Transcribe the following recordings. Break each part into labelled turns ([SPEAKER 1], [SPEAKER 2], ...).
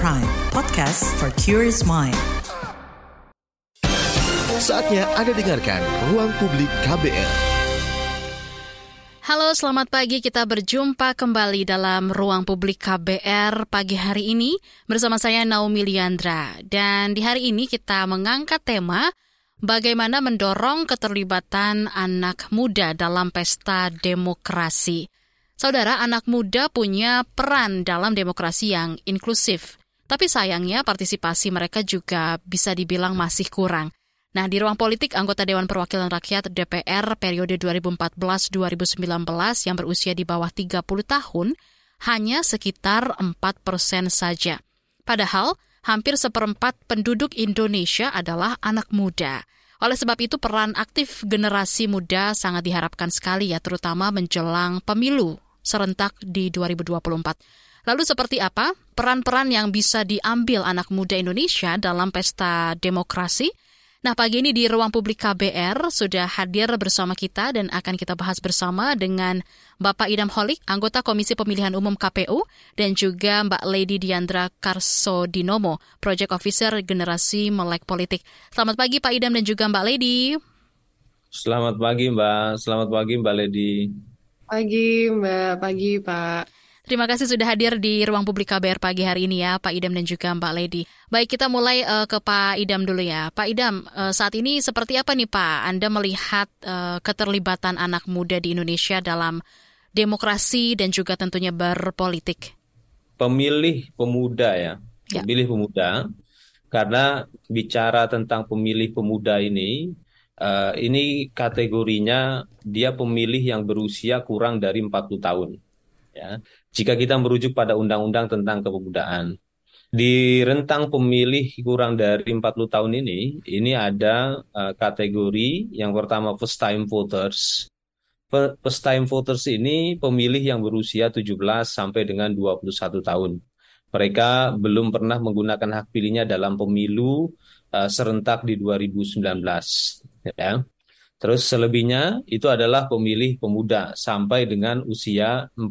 [SPEAKER 1] Prime, podcast for curious mind.
[SPEAKER 2] Saatnya Anda dengarkan Ruang Publik KBR.
[SPEAKER 3] Halo, selamat pagi. Kita berjumpa kembali dalam Ruang Publik KBR pagi hari ini bersama saya Naomi Liandra. Dan di hari ini kita mengangkat tema bagaimana mendorong keterlibatan anak muda dalam pesta demokrasi. Saudara, anak muda punya peran dalam demokrasi yang inklusif. Tapi sayangnya partisipasi mereka juga bisa dibilang masih kurang. Nah, di ruang politik, anggota Dewan Perwakilan Rakyat DPR periode 2014-2019 yang berusia di bawah 30 tahun hanya sekitar 4 persen saja. Padahal, hampir seperempat penduduk Indonesia adalah anak muda. Oleh sebab itu, peran aktif generasi muda sangat diharapkan sekali ya, terutama menjelang pemilu serentak di 2024. Lalu seperti apa peran-peran yang bisa diambil anak muda Indonesia dalam pesta demokrasi? Nah, pagi ini di ruang publik KBR sudah hadir bersama kita dan akan kita bahas bersama dengan Bapak Idam Holik, anggota Komisi Pemilihan Umum KPU, dan juga Mbak Lady Diandra Karso Dinomo, Project Officer Generasi Melek Politik. Selamat pagi Pak Idam dan juga Mbak Lady.
[SPEAKER 4] Selamat pagi Mbak, selamat pagi Mbak Lady.
[SPEAKER 5] Pagi Mbak, pagi Pak.
[SPEAKER 3] Terima kasih sudah hadir di ruang publik KBR pagi hari ini ya, Pak Idam dan juga Mbak Lady. Baik, kita mulai uh, ke Pak Idam dulu ya. Pak Idam, uh, saat ini seperti apa nih Pak Anda melihat uh, keterlibatan anak muda di Indonesia dalam demokrasi dan juga tentunya berpolitik?
[SPEAKER 4] Pemilih pemuda ya, ya. pemilih pemuda. Karena bicara tentang pemilih pemuda ini, uh, ini kategorinya dia pemilih yang berusia kurang dari 40 tahun. Ya. Jika kita merujuk pada undang-undang tentang kepemudaan. Di rentang pemilih kurang dari 40 tahun ini, ini ada uh, kategori yang pertama first time voters. First time voters ini pemilih yang berusia 17 sampai dengan 21 tahun. Mereka belum pernah menggunakan hak pilihnya dalam pemilu uh, serentak di 2019 ya. Terus selebihnya itu adalah pemilih pemuda sampai dengan usia 40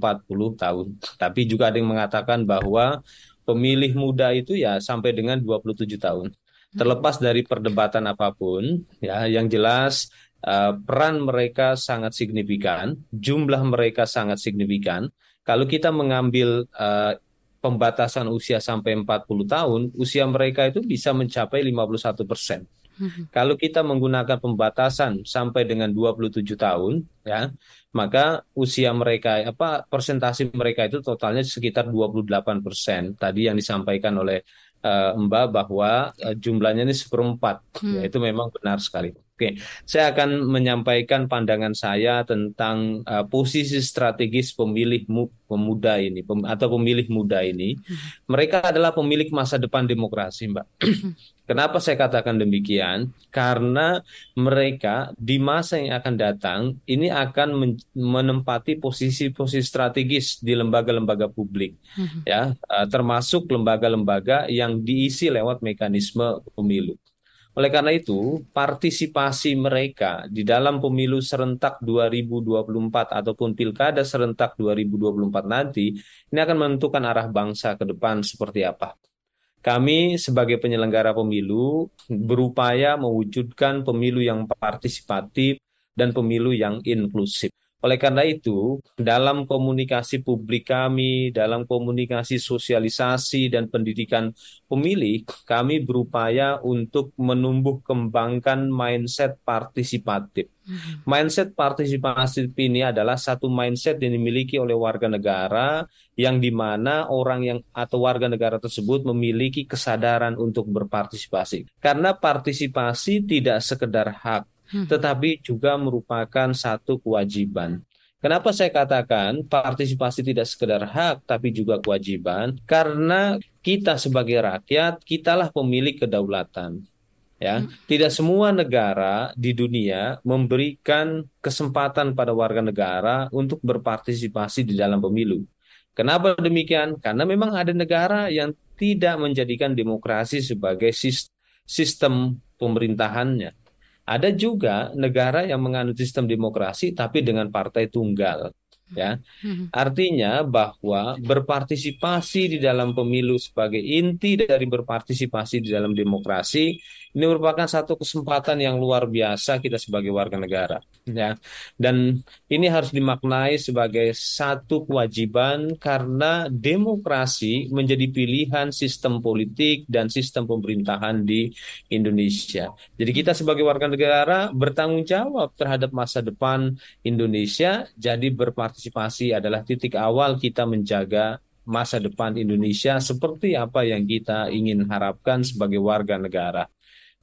[SPEAKER 4] tahun. Tapi juga ada yang mengatakan bahwa pemilih muda itu ya sampai dengan 27 tahun. Terlepas dari perdebatan apa pun, ya yang jelas uh, peran mereka sangat signifikan, jumlah mereka sangat signifikan. Kalau kita mengambil uh, pembatasan usia sampai 40 tahun, usia mereka itu bisa mencapai 51 persen. Hmm. Kalau kita menggunakan pembatasan sampai dengan 27 tahun, ya, maka usia mereka apa persentase mereka itu totalnya sekitar 28 persen. Tadi yang disampaikan oleh uh, Mbak bahwa uh, jumlahnya ini seperempat, hmm. ya, itu memang benar sekali. Oke, saya akan menyampaikan pandangan saya tentang uh, posisi strategis pemilih pemuda ini pem atau pemilih muda ini. Hmm. Mereka adalah pemilik masa depan demokrasi, Mbak. Hmm. Kenapa saya katakan demikian? Karena mereka di masa yang akan datang ini akan menempati posisi-posisi strategis di lembaga-lembaga publik, hmm. ya, uh, termasuk lembaga-lembaga yang diisi lewat mekanisme pemilu. Oleh karena itu, partisipasi mereka di dalam pemilu serentak 2024 ataupun pilkada serentak 2024 nanti ini akan menentukan arah bangsa ke depan seperti apa. Kami sebagai penyelenggara pemilu berupaya mewujudkan pemilu yang partisipatif dan pemilu yang inklusif. Oleh karena itu, dalam komunikasi publik kami, dalam komunikasi sosialisasi dan pendidikan pemilih, kami berupaya untuk menumbuh kembangkan mindset partisipatif. Hmm. Mindset partisipatif ini adalah satu mindset yang dimiliki oleh warga negara yang di mana orang yang atau warga negara tersebut memiliki kesadaran untuk berpartisipasi. Karena partisipasi tidak sekedar hak, Hmm. tetapi juga merupakan satu kewajiban. Kenapa saya katakan partisipasi tidak sekedar hak tapi juga kewajiban? Karena kita sebagai rakyat, kitalah pemilik kedaulatan. Ya, hmm. tidak semua negara di dunia memberikan kesempatan pada warga negara untuk berpartisipasi di dalam pemilu. Kenapa demikian? Karena memang ada negara yang tidak menjadikan demokrasi sebagai sistem pemerintahannya. Ada juga negara yang menganut sistem demokrasi tapi dengan partai tunggal. ya. Artinya bahwa berpartisipasi di dalam pemilu sebagai inti dari berpartisipasi di dalam demokrasi ini merupakan satu kesempatan yang luar biasa kita sebagai warga negara, ya. Dan ini harus dimaknai sebagai satu kewajiban karena demokrasi menjadi pilihan sistem politik dan sistem pemerintahan di Indonesia. Jadi kita sebagai warga negara bertanggung jawab terhadap masa depan Indonesia. Jadi berpartisipasi adalah titik awal kita menjaga masa depan Indonesia seperti apa yang kita ingin harapkan sebagai warga negara.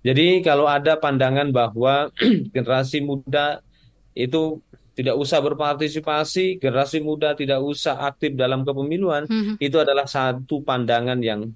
[SPEAKER 4] Jadi kalau ada pandangan bahwa generasi muda itu tidak usah berpartisipasi, generasi muda tidak usah aktif dalam kepemiluan, hmm. itu adalah satu pandangan yang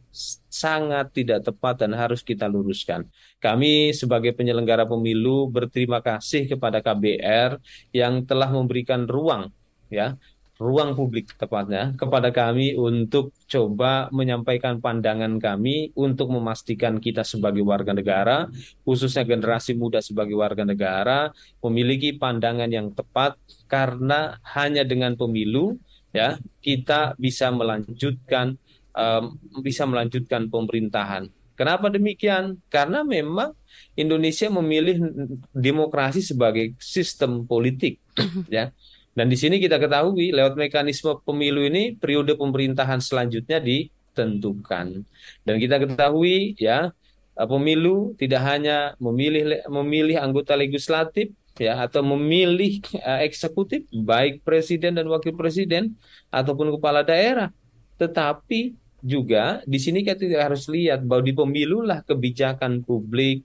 [SPEAKER 4] sangat tidak tepat dan harus kita luruskan. Kami sebagai penyelenggara pemilu berterima kasih kepada KBR yang telah memberikan ruang ya ruang publik tepatnya kepada kami untuk coba menyampaikan pandangan kami untuk memastikan kita sebagai warga negara, khususnya generasi muda sebagai warga negara, memiliki pandangan yang tepat karena hanya dengan pemilu ya kita bisa melanjutkan um, bisa melanjutkan pemerintahan. Kenapa demikian? Karena memang Indonesia memilih demokrasi sebagai sistem politik ya dan di sini kita ketahui lewat mekanisme pemilu ini periode pemerintahan selanjutnya ditentukan. Dan kita ketahui ya eh, pemilu tidak hanya memilih memilih anggota legislatif ya atau memilih uh, eksekutif baik presiden dan wakil presiden ataupun kepala daerah, tetapi juga di sini kita harus lihat bahwa di pemilu lah kebijakan publik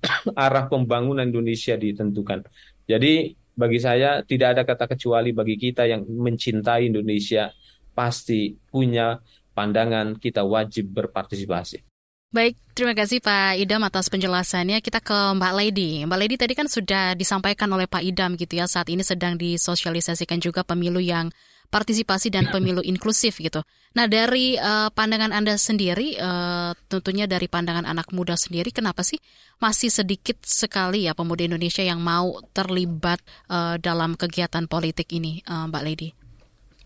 [SPEAKER 4] arah pembangunan Indonesia ditentukan. Jadi bagi saya tidak ada kata kecuali bagi kita yang mencintai Indonesia pasti punya pandangan kita wajib berpartisipasi.
[SPEAKER 3] Baik, terima kasih Pak Idam atas penjelasannya. Kita ke Mbak Lady. Mbak Lady tadi kan sudah disampaikan oleh Pak Idam gitu ya, saat ini sedang disosialisasikan juga pemilu yang partisipasi dan pemilu inklusif gitu. Nah dari uh, pandangan anda sendiri, uh, tentunya dari pandangan anak muda sendiri, kenapa sih masih sedikit sekali ya pemuda Indonesia yang mau terlibat uh, dalam kegiatan politik ini, uh, Mbak Lady?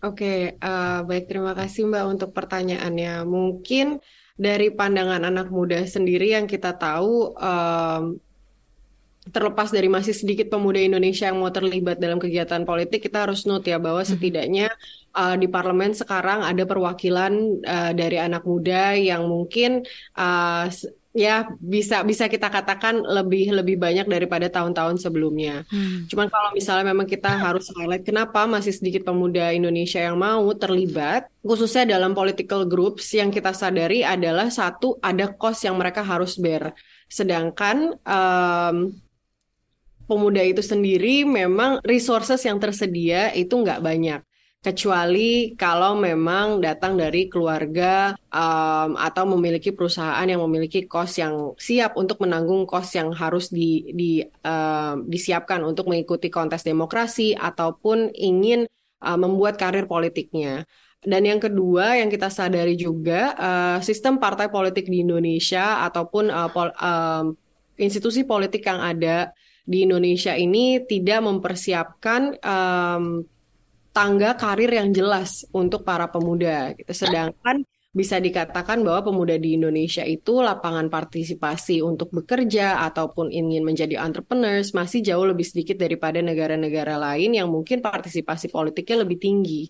[SPEAKER 5] Oke, okay, uh, baik terima kasih Mbak untuk pertanyaannya. Mungkin dari pandangan anak muda sendiri yang kita tahu um, terlepas dari masih sedikit pemuda Indonesia yang mau terlibat dalam kegiatan politik, kita harus note ya bahwa setidaknya uh, di parlemen sekarang ada perwakilan uh, dari anak muda yang mungkin uh, ya bisa bisa kita katakan lebih lebih banyak daripada tahun-tahun sebelumnya. Hmm. Cuman kalau misalnya memang kita harus highlight kenapa masih sedikit pemuda Indonesia yang mau terlibat, khususnya dalam political groups yang kita sadari adalah satu ada cost yang mereka harus bear. Sedangkan um, pemuda itu sendiri memang resources yang tersedia itu nggak banyak kecuali kalau memang datang dari keluarga um, atau memiliki perusahaan yang memiliki kos yang siap untuk menanggung kos yang harus di, di um, disiapkan untuk mengikuti kontes demokrasi ataupun ingin uh, membuat karir politiknya. Dan yang kedua yang kita sadari juga uh, sistem partai politik di Indonesia ataupun uh, pol, um, institusi politik yang ada di Indonesia ini tidak mempersiapkan um, tangga karir yang jelas untuk para pemuda. Gitu. Sedangkan bisa dikatakan bahwa pemuda di Indonesia itu lapangan partisipasi untuk bekerja ataupun ingin menjadi entrepreneurs masih jauh lebih sedikit daripada negara-negara lain yang mungkin partisipasi politiknya lebih tinggi.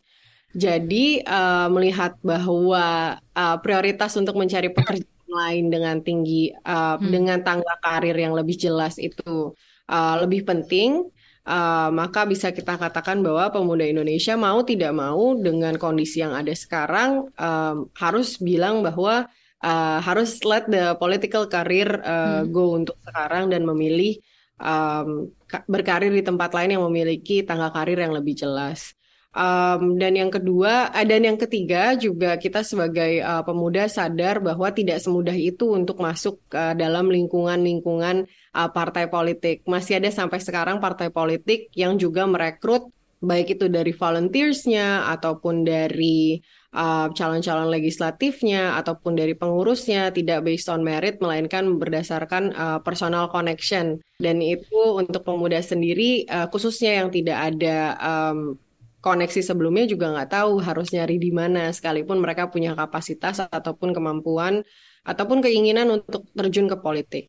[SPEAKER 5] Jadi uh, melihat bahwa uh, prioritas untuk mencari pekerjaan lain dengan tinggi uh, hmm. dengan tangga karir yang lebih jelas itu uh, lebih penting, uh, maka bisa kita katakan bahwa pemuda Indonesia mau tidak mau dengan kondisi yang ada sekarang um, harus bilang bahwa uh, harus let the political career uh, hmm. go untuk sekarang dan memilih um, berkarir di tempat lain yang memiliki tangga karir yang lebih jelas. Um, dan yang kedua, uh, dan yang ketiga juga kita sebagai uh, pemuda sadar bahwa tidak semudah itu untuk masuk uh, dalam lingkungan-lingkungan uh, partai politik. Masih ada sampai sekarang partai politik yang juga merekrut baik itu dari volunteersnya ataupun dari calon calon-calon legislatifnya ataupun dari pengurusnya tidak based on merit melainkan berdasarkan uh, personal connection dan itu untuk pemuda sendiri uh, khususnya yang tidak ada um, koneksi sebelumnya juga nggak tahu harus nyari di mana sekalipun mereka punya kapasitas ataupun kemampuan ataupun keinginan untuk terjun ke politik.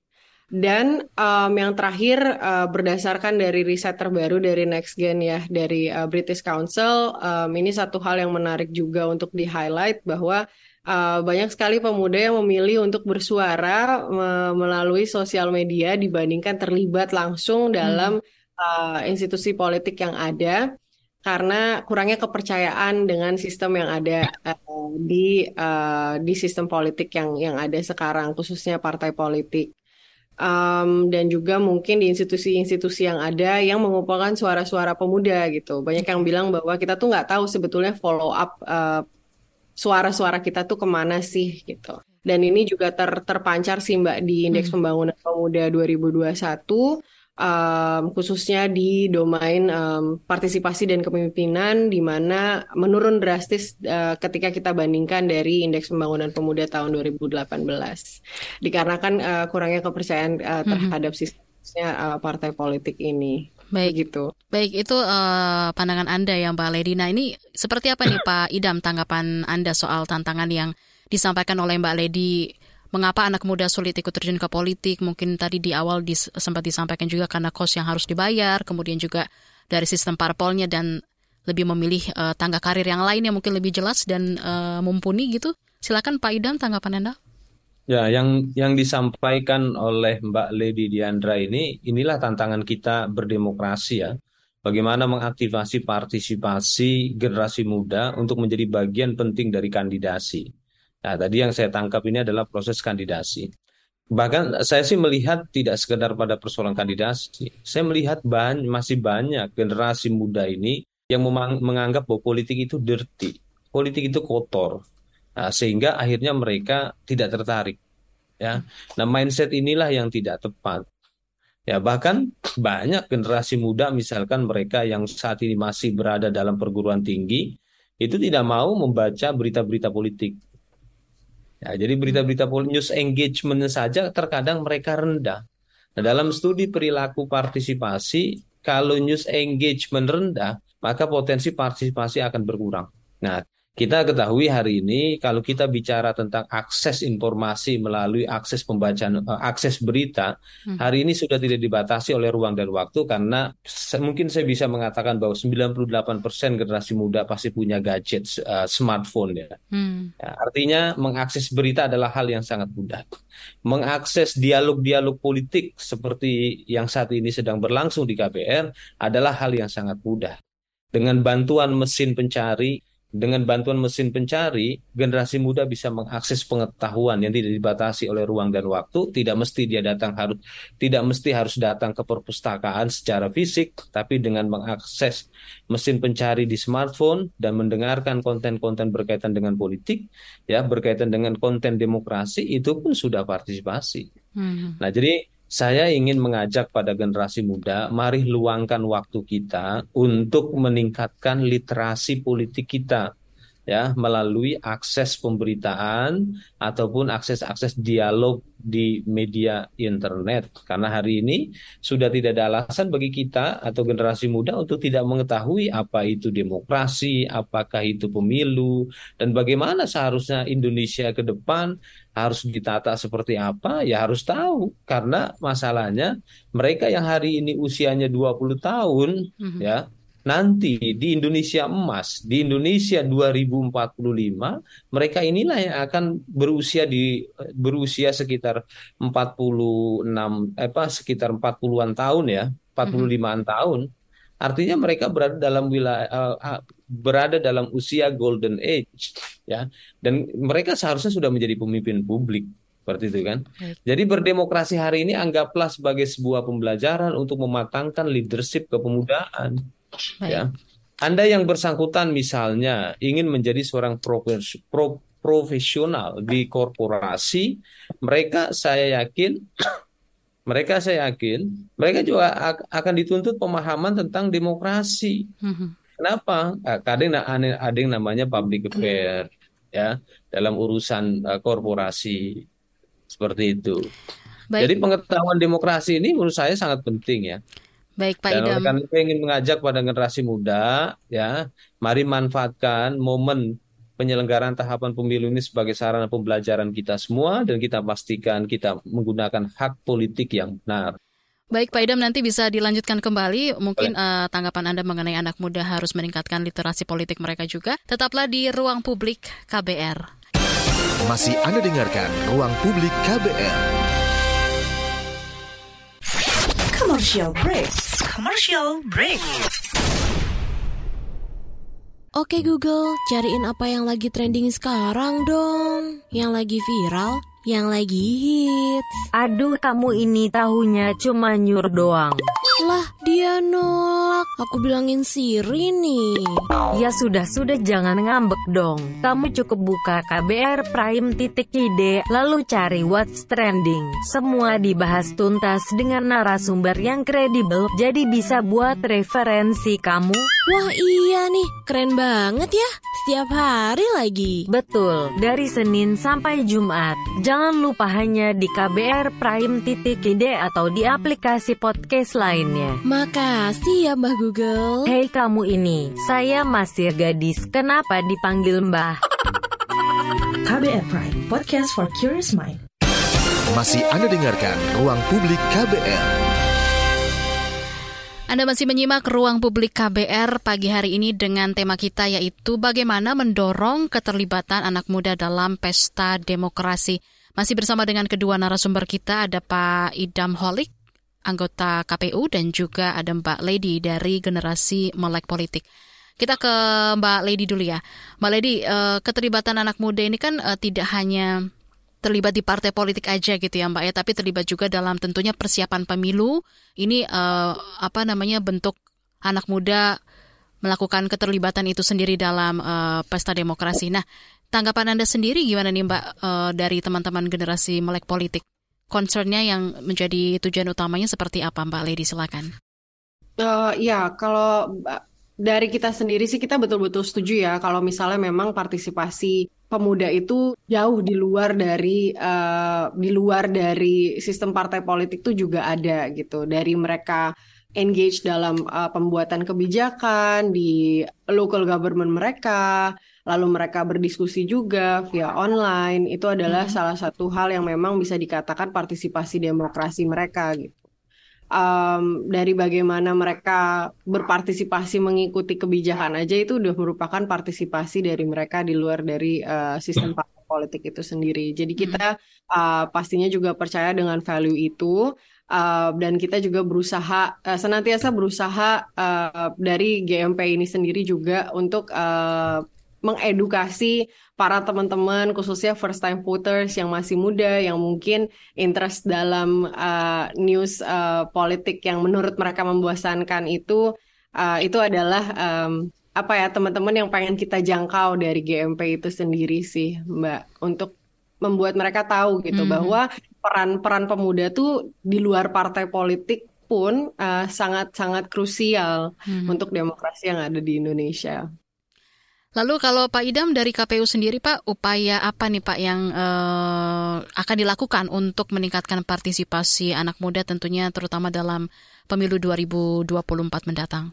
[SPEAKER 5] Dan um, yang terakhir uh, berdasarkan dari riset terbaru dari Next Gen ya dari uh, British Council, um, ini satu hal yang menarik juga untuk di highlight bahwa uh, banyak sekali pemuda yang memilih untuk bersuara me melalui sosial media dibandingkan terlibat langsung dalam hmm. uh, institusi politik yang ada karena kurangnya kepercayaan dengan sistem yang ada uh, di uh, di sistem politik yang yang ada sekarang khususnya partai politik. Um, dan juga mungkin di institusi-institusi yang ada yang mengumpulkan suara-suara pemuda gitu. Banyak yang bilang bahwa kita tuh nggak tahu sebetulnya follow up uh, suara-suara kita tuh ke mana sih gitu. Dan ini juga ter terpancar sih mbak di indeks hmm. pembangunan pemuda 2021 um, khususnya di domain um, partisipasi dan kepemimpinan di mana menurun drastis uh, ketika kita bandingkan dari indeks pembangunan pemuda tahun 2018 dikarenakan uh, kurangnya kepercayaan uh, terhadap mm -hmm. sistemnya uh, partai politik ini.
[SPEAKER 3] Baik gitu. Baik itu uh, pandangan Anda yang Mbak Lady. Nah ini seperti apa nih Pak Idam tanggapan Anda soal tantangan yang disampaikan oleh Mbak Lady mengapa anak muda sulit ikut terjun ke politik. Mungkin tadi di awal dis, sempat disampaikan juga karena kos yang harus dibayar, kemudian juga dari sistem parpolnya dan lebih memilih uh, tangga karir yang lain yang mungkin lebih jelas dan uh, mumpuni gitu. Silakan Pak Idam tanggapan Anda.
[SPEAKER 4] Ya, yang yang disampaikan oleh Mbak Lady Diandra ini inilah tantangan kita berdemokrasi ya. Bagaimana mengaktifasi partisipasi generasi muda untuk menjadi bagian penting dari kandidasi. Nah, tadi yang saya tangkap ini adalah proses kandidasi. Bahkan saya sih melihat tidak sekedar pada persoalan kandidasi. Saya melihat bahan, masih banyak generasi muda ini yang menganggap bahwa politik itu dirty, politik itu kotor. Nah, sehingga akhirnya mereka tidak tertarik. Ya, nah mindset inilah yang tidak tepat. Ya, bahkan banyak generasi muda misalkan mereka yang saat ini masih berada dalam perguruan tinggi itu tidak mau membaca berita-berita politik Ya, jadi berita-berita news engagement saja terkadang mereka rendah. Nah, dalam studi perilaku partisipasi, kalau news engagement rendah, maka potensi partisipasi akan berkurang. Nah, kita ketahui hari ini kalau kita bicara tentang akses informasi melalui akses pembacaan eh, akses berita, hmm. hari ini sudah tidak dibatasi oleh ruang dan waktu karena mungkin saya bisa mengatakan bahwa 98% generasi muda pasti punya gadget uh, smartphone ya. Hmm. ya. Artinya mengakses berita adalah hal yang sangat mudah. Mengakses dialog-dialog politik seperti yang saat ini sedang berlangsung di KPR adalah hal yang sangat mudah. Dengan bantuan mesin pencari dengan bantuan mesin pencari, generasi muda bisa mengakses pengetahuan yang tidak dibatasi oleh ruang dan waktu. Tidak mesti dia datang harus tidak mesti harus datang ke perpustakaan secara fisik, tapi dengan mengakses mesin pencari di smartphone dan mendengarkan konten-konten berkaitan dengan politik, ya berkaitan dengan konten demokrasi itu pun sudah partisipasi. Hmm. Nah, jadi saya ingin mengajak pada generasi muda, mari luangkan waktu kita untuk meningkatkan literasi politik kita ya melalui akses pemberitaan ataupun akses-akses dialog di media internet karena hari ini sudah tidak ada alasan bagi kita atau generasi muda untuk tidak mengetahui apa itu demokrasi, apakah itu pemilu dan bagaimana seharusnya Indonesia ke depan harus ditata seperti apa ya harus tahu karena masalahnya mereka yang hari ini usianya 20 tahun mm -hmm. ya nanti di Indonesia emas, di Indonesia 2045, mereka inilah yang akan berusia di berusia sekitar 46 apa sekitar 40-an tahun ya, 45-an mm-hmm. tahun. Artinya mereka berada dalam wilayah uh, berada dalam usia golden age ya. Dan mereka seharusnya sudah menjadi pemimpin publik seperti itu kan. Jadi berdemokrasi hari ini anggaplah sebagai sebuah pembelajaran untuk mematangkan leadership kepemudaan Baik. Ya. Anda yang bersangkutan misalnya ingin menjadi seorang pro, profesional di korporasi, mereka saya yakin mereka saya yakin mereka juga akan dituntut pemahaman tentang demokrasi. Mm-hmm. Kenapa? Ada yang, ada yang namanya public affair ya dalam urusan uh, korporasi seperti itu. Baik. Jadi pengetahuan demokrasi ini menurut saya sangat penting ya.
[SPEAKER 3] Baik Pak
[SPEAKER 4] Dan
[SPEAKER 3] Idam.
[SPEAKER 4] kami ingin mengajak pada generasi muda ya, mari manfaatkan momen penyelenggaraan tahapan pemilu ini sebagai sarana pembelajaran kita semua dan kita pastikan kita menggunakan hak politik yang benar.
[SPEAKER 3] Baik Pak Idam nanti bisa dilanjutkan kembali mungkin uh, tanggapan Anda mengenai anak muda harus meningkatkan literasi politik mereka juga. Tetaplah di ruang publik KBR.
[SPEAKER 2] Masih Anda dengarkan Ruang Publik KBR.
[SPEAKER 1] Commercial break. Commercial break.
[SPEAKER 6] Oke Google, cariin apa yang lagi trending sekarang dong. Yang lagi viral, yang lagi hits.
[SPEAKER 7] Aduh kamu ini tahunya cuma nyur doang.
[SPEAKER 6] Lah, dia nolak. Aku bilangin Siri nih.
[SPEAKER 7] Ya sudah-sudah jangan ngambek dong. Kamu cukup buka KBR Prime titik ide, lalu cari what's trending. Semua dibahas tuntas dengan narasumber yang kredibel, jadi bisa buat referensi kamu.
[SPEAKER 6] Wah iya nih, keren banget ya. Setiap hari lagi.
[SPEAKER 7] Betul, dari Senin sampai Jumat. Jangan lupa hanya di KBR Prime titik ide atau di aplikasi podcast lainnya.
[SPEAKER 6] Makasih ya Mbah Google.
[SPEAKER 7] Hei kamu ini, saya masih gadis, kenapa dipanggil Mbah?
[SPEAKER 1] KBR Prime, podcast for curious mind.
[SPEAKER 2] Masih Anda dengarkan Ruang Publik KBR.
[SPEAKER 3] Anda masih menyimak ruang publik KBR pagi hari ini dengan tema kita yaitu bagaimana mendorong keterlibatan anak muda dalam pesta demokrasi. Masih bersama dengan kedua narasumber kita ada Pak Idam Holik, anggota KPU dan juga ada Mbak Lady dari generasi Melek Politik. Kita ke Mbak Lady dulu ya. Mbak Lady, eh, keterlibatan anak muda ini kan eh, tidak hanya terlibat di partai politik aja gitu ya Mbak ya, tapi terlibat juga dalam tentunya persiapan pemilu. Ini uh, apa namanya bentuk anak muda melakukan keterlibatan itu sendiri dalam pesta demokrasi. Nah, tanggapan Anda sendiri gimana nih Mbak dari teman-teman generasi melek politik? Concernnya yang menjadi tujuan utamanya seperti apa Mbak Lady silakan.
[SPEAKER 5] Uh, ya, kalau dari kita sendiri sih kita betul-betul setuju ya kalau misalnya memang partisipasi pemuda itu jauh di luar dari uh, di luar dari sistem partai politik itu juga ada gitu dari mereka engage dalam uh, pembuatan kebijakan di local government mereka lalu mereka berdiskusi juga via online itu adalah hmm. salah satu hal yang memang bisa dikatakan partisipasi demokrasi mereka gitu um, dari bagaimana mereka berpartisipasi mengikuti kebijakan aja itu udah merupakan partisipasi dari mereka di luar dari uh, sistem partai politik itu sendiri. Jadi kita uh, pastinya juga percaya dengan value itu. Uh, dan kita juga berusaha uh, senantiasa berusaha uh, dari GMP ini sendiri juga untuk uh, mengedukasi para teman-teman khususnya first time voters yang masih muda yang mungkin interest dalam uh, news uh, politik yang menurut mereka membosankan itu uh, itu adalah um, apa ya teman-teman yang pengen kita jangkau dari GMP itu sendiri sih Mbak untuk membuat mereka tahu gitu mm -hmm. bahwa peran-peran pemuda tuh di luar partai politik pun sangat-sangat uh, krusial mm -hmm. untuk demokrasi yang ada di Indonesia.
[SPEAKER 3] Lalu kalau Pak Idam dari KPU sendiri Pak, upaya apa nih Pak yang uh, akan dilakukan untuk meningkatkan partisipasi anak muda tentunya terutama dalam pemilu 2024 mendatang?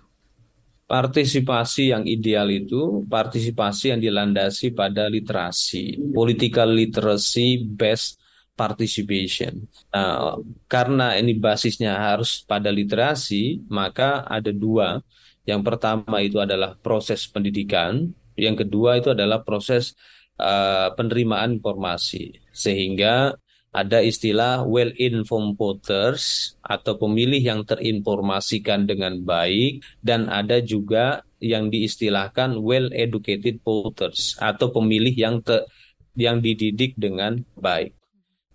[SPEAKER 4] Partisipasi yang ideal itu partisipasi yang dilandasi pada literasi, political literacy based participation. Nah, karena ini basisnya harus pada literasi, maka ada dua. Yang pertama itu adalah proses pendidikan, yang kedua itu adalah proses uh, penerimaan informasi. Sehingga ada istilah well-informed voters atau pemilih yang terinformasikan dengan baik dan ada juga yang diistilahkan well-educated voters atau pemilih yang te, yang dididik dengan baik.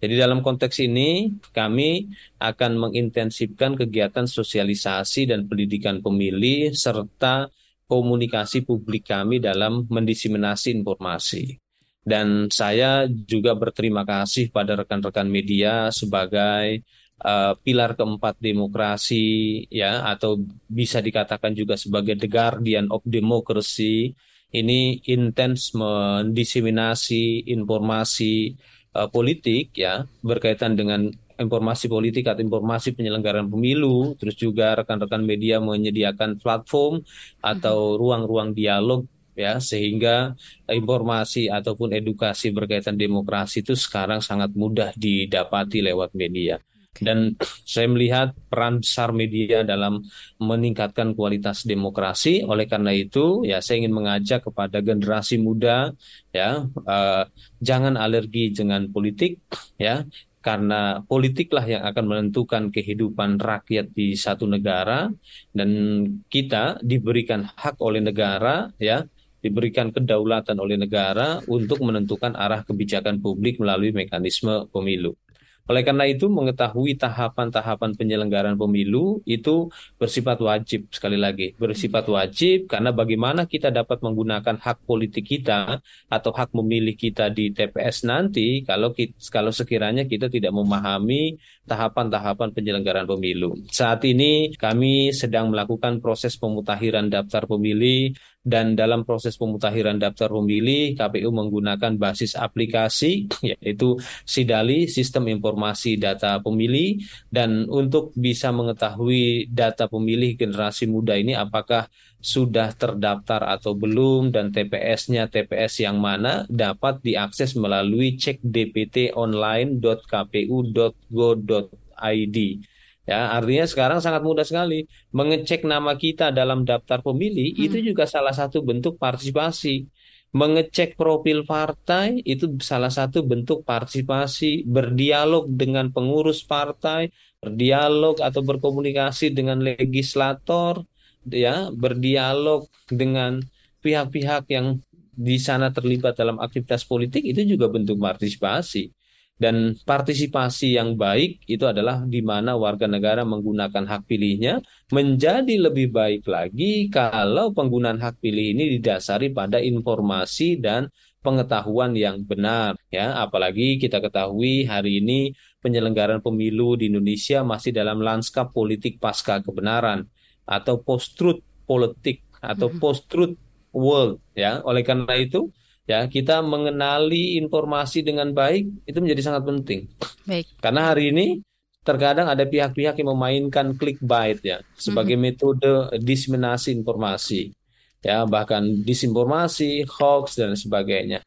[SPEAKER 4] Jadi dalam konteks ini kami akan mengintensifkan kegiatan sosialisasi dan pendidikan pemilih serta komunikasi publik kami dalam mendiseminasi informasi. Dan saya juga berterima kasih pada rekan-rekan media sebagai uh, pilar keempat demokrasi ya atau bisa dikatakan juga sebagai the guardian of democracy. Ini intens mendiseminasi informasi uh, politik ya berkaitan dengan informasi politik atau informasi penyelenggaraan pemilu, terus juga rekan-rekan media menyediakan platform atau ruang-ruang dialog ya sehingga informasi ataupun edukasi berkaitan demokrasi itu sekarang sangat mudah didapati lewat media. Dan saya melihat peran besar media dalam meningkatkan kualitas demokrasi. Oleh karena itu, ya saya ingin mengajak kepada generasi muda, ya uh, jangan alergi dengan politik, ya karena politiklah yang akan menentukan kehidupan rakyat di satu negara dan kita diberikan hak oleh negara ya diberikan kedaulatan oleh negara untuk menentukan arah kebijakan publik melalui mekanisme pemilu. Oleh karena itu, mengetahui tahapan-tahapan penyelenggaraan pemilu itu bersifat wajib, sekali lagi, bersifat wajib karena bagaimana kita dapat menggunakan hak politik kita atau hak memilih kita di TPS nanti kalau kita, kalau sekiranya kita tidak memahami tahapan-tahapan penyelenggaraan pemilu. Saat ini kami sedang melakukan proses pemutakhiran daftar pemilih dan dalam proses pemutakhiran daftar pemilih KPU menggunakan basis aplikasi yaitu Sidali Sistem Informasi Data Pemilih dan untuk bisa mengetahui data pemilih generasi muda ini apakah sudah terdaftar atau belum dan TPS-nya TPS yang mana dapat diakses melalui cek dptonline.kpu.go.id Ya, artinya sekarang sangat mudah sekali mengecek nama kita dalam daftar pemilih hmm. itu juga salah satu bentuk partisipasi. Mengecek profil partai itu salah satu bentuk partisipasi, berdialog dengan pengurus partai, berdialog atau berkomunikasi dengan legislator, ya, berdialog dengan pihak-pihak yang di sana terlibat dalam aktivitas politik itu juga bentuk partisipasi. Dan partisipasi yang baik itu adalah di mana warga negara menggunakan hak pilihnya menjadi lebih baik lagi kalau penggunaan hak pilih ini didasari pada informasi dan pengetahuan yang benar ya apalagi kita ketahui hari ini penyelenggaraan pemilu di Indonesia masih dalam lanskap politik pasca kebenaran atau post truth politik atau mm-hmm. post truth world ya oleh karena itu ya kita mengenali informasi dengan baik itu menjadi sangat penting. Baik. Karena hari ini terkadang ada pihak-pihak yang memainkan clickbait ya sebagai mm -hmm. metode diseminasi informasi. Ya, bahkan disinformasi, hoax dan sebagainya.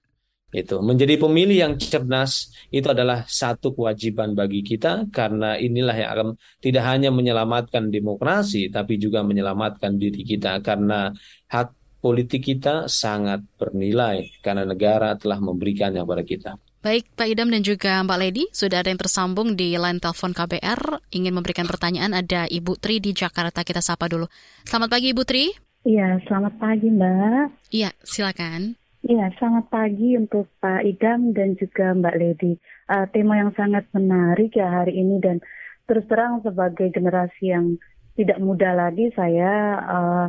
[SPEAKER 4] Itu menjadi pemilih yang cerdas itu adalah satu kewajiban bagi kita karena inilah yang akan tidak hanya menyelamatkan demokrasi tapi juga menyelamatkan diri kita karena hak politik kita sangat bernilai karena negara telah memberikannya kepada kita.
[SPEAKER 3] Baik, Pak Idam dan juga Mbak Lady, sudah ada yang tersambung di line telepon KBR. Ingin memberikan pertanyaan, ada Ibu Tri di Jakarta. Kita sapa dulu. Selamat pagi, Ibu Tri.
[SPEAKER 8] Iya, selamat pagi, Mbak.
[SPEAKER 3] Iya, silakan.
[SPEAKER 8] Iya, selamat pagi untuk Pak Idam dan juga Mbak Lady. Uh, tema yang sangat menarik ya hari ini dan terus terang sebagai generasi yang tidak muda lagi, saya uh,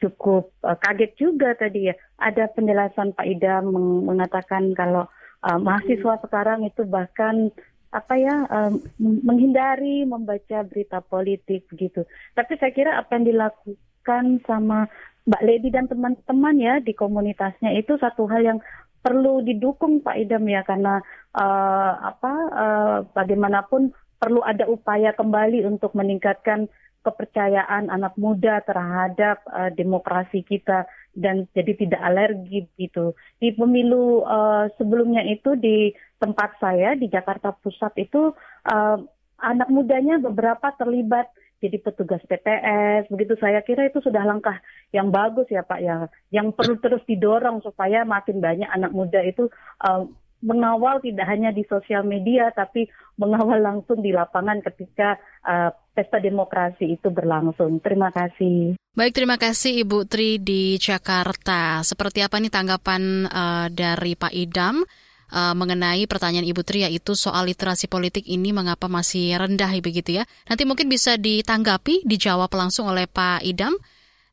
[SPEAKER 8] cukup uh, kaget juga tadi ya. Ada penjelasan Pak Ida meng mengatakan kalau uh, mahasiswa sekarang itu bahkan apa ya um, menghindari membaca berita politik gitu. Tapi saya kira apa yang dilakukan sama Mbak Lady dan teman-teman ya di komunitasnya itu satu hal yang perlu didukung Pak Idam ya karena uh, apa uh, bagaimanapun perlu ada upaya kembali untuk meningkatkan kepercayaan anak muda terhadap uh, demokrasi kita dan jadi tidak alergi gitu. Di pemilu uh, sebelumnya itu di tempat saya di Jakarta Pusat itu uh, anak mudanya beberapa terlibat jadi petugas PTS begitu saya kira itu sudah langkah yang bagus ya Pak ya yang perlu terus didorong supaya makin banyak anak muda itu uh, mengawal tidak hanya di sosial media tapi mengawal langsung di lapangan ketika uh, pesta demokrasi itu berlangsung. Terima kasih.
[SPEAKER 3] Baik, terima kasih Ibu Tri di Jakarta. Seperti apa nih tanggapan uh, dari Pak Idam uh, mengenai pertanyaan Ibu Tri yaitu soal literasi politik ini mengapa masih rendah begitu ya? Nanti mungkin bisa ditanggapi, dijawab langsung oleh Pak Idam